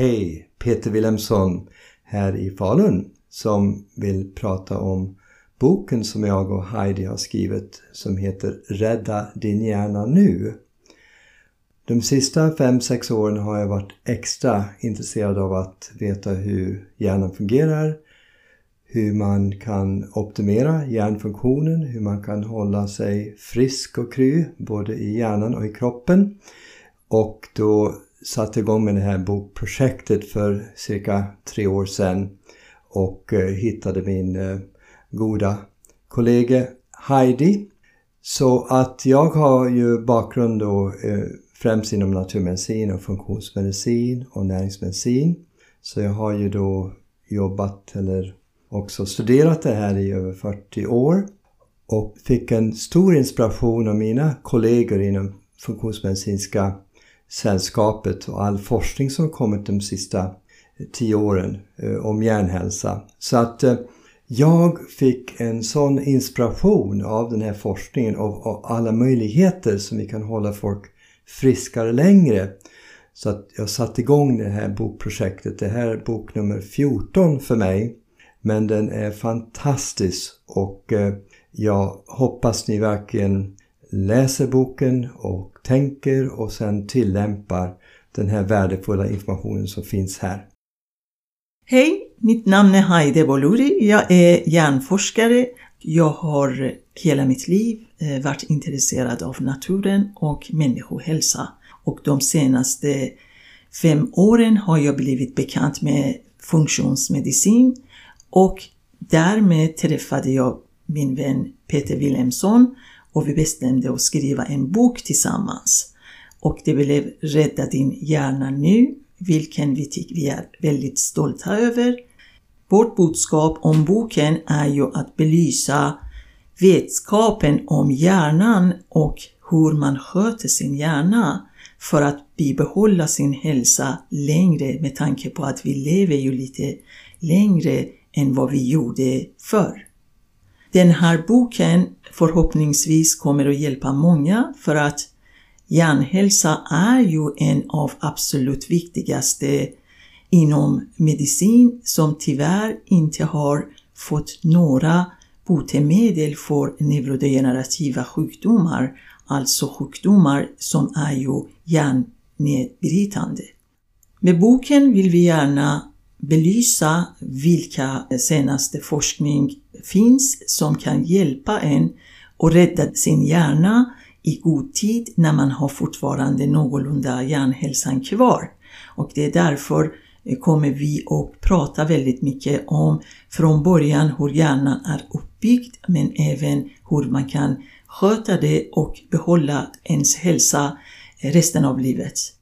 Hej! Peter Wilhelmsson här i Falun som vill prata om boken som jag och Heidi har skrivit som heter Rädda din hjärna nu. De sista fem sex åren har jag varit extra intresserad av att veta hur hjärnan fungerar, hur man kan optimera hjärnfunktionen, hur man kan hålla sig frisk och kry både i hjärnan och i kroppen. Och då satte igång med det här bokprojektet för cirka tre år sedan och eh, hittade min eh, goda kollega Heidi. Så att jag har ju bakgrund då eh, främst inom naturmedicin och funktionsmedicin och näringsmedicin. Så jag har ju då jobbat eller också studerat det här i över 40 år och fick en stor inspiration av mina kollegor inom funktionsmedicinska sällskapet och all forskning som kommit de sista eh, tio åren eh, om hjärnhälsa. Så att eh, jag fick en sån inspiration av den här forskningen och alla möjligheter som vi kan hålla folk friskare längre. Så att jag satte igång det här bokprojektet. Det här är bok nummer 14 för mig. Men den är fantastisk och eh, jag hoppas ni verkligen läser boken och tänker och sen tillämpar den här värdefulla informationen som finns här. Hej! Mitt namn är Heide Boluri. Jag är hjärnforskare. Jag har hela mitt liv eh, varit intresserad av naturen och människohälsa. Och de senaste fem åren har jag blivit bekant med funktionsmedicin och därmed träffade jag min vän Peter Wilhelmsson och vi bestämde att skriva en bok tillsammans. Och det blev Rädda din hjärna nu, vilken vi tycker vi är väldigt stolta över. Vårt budskap om boken är ju att belysa vetskapen om hjärnan och hur man sköter sin hjärna för att bibehålla sin hälsa längre med tanke på att vi lever ju lite längre än vad vi gjorde förr. Den här boken förhoppningsvis kommer att hjälpa många för att hjärnhälsa är ju en av absolut viktigaste inom medicin som tyvärr inte har fått några botemedel för neurodegenerativa sjukdomar, alltså sjukdomar som är ju hjärnnedbrytande. Med boken vill vi gärna belysa vilka senaste forskning finns som kan hjälpa en och rädda sin hjärna i god tid när man har fortfarande någorlunda hjärnhälsan kvar. Och det är därför eh, kommer vi att prata väldigt mycket om från början hur hjärnan är uppbyggd men även hur man kan sköta det och behålla ens hälsa eh, resten av livet.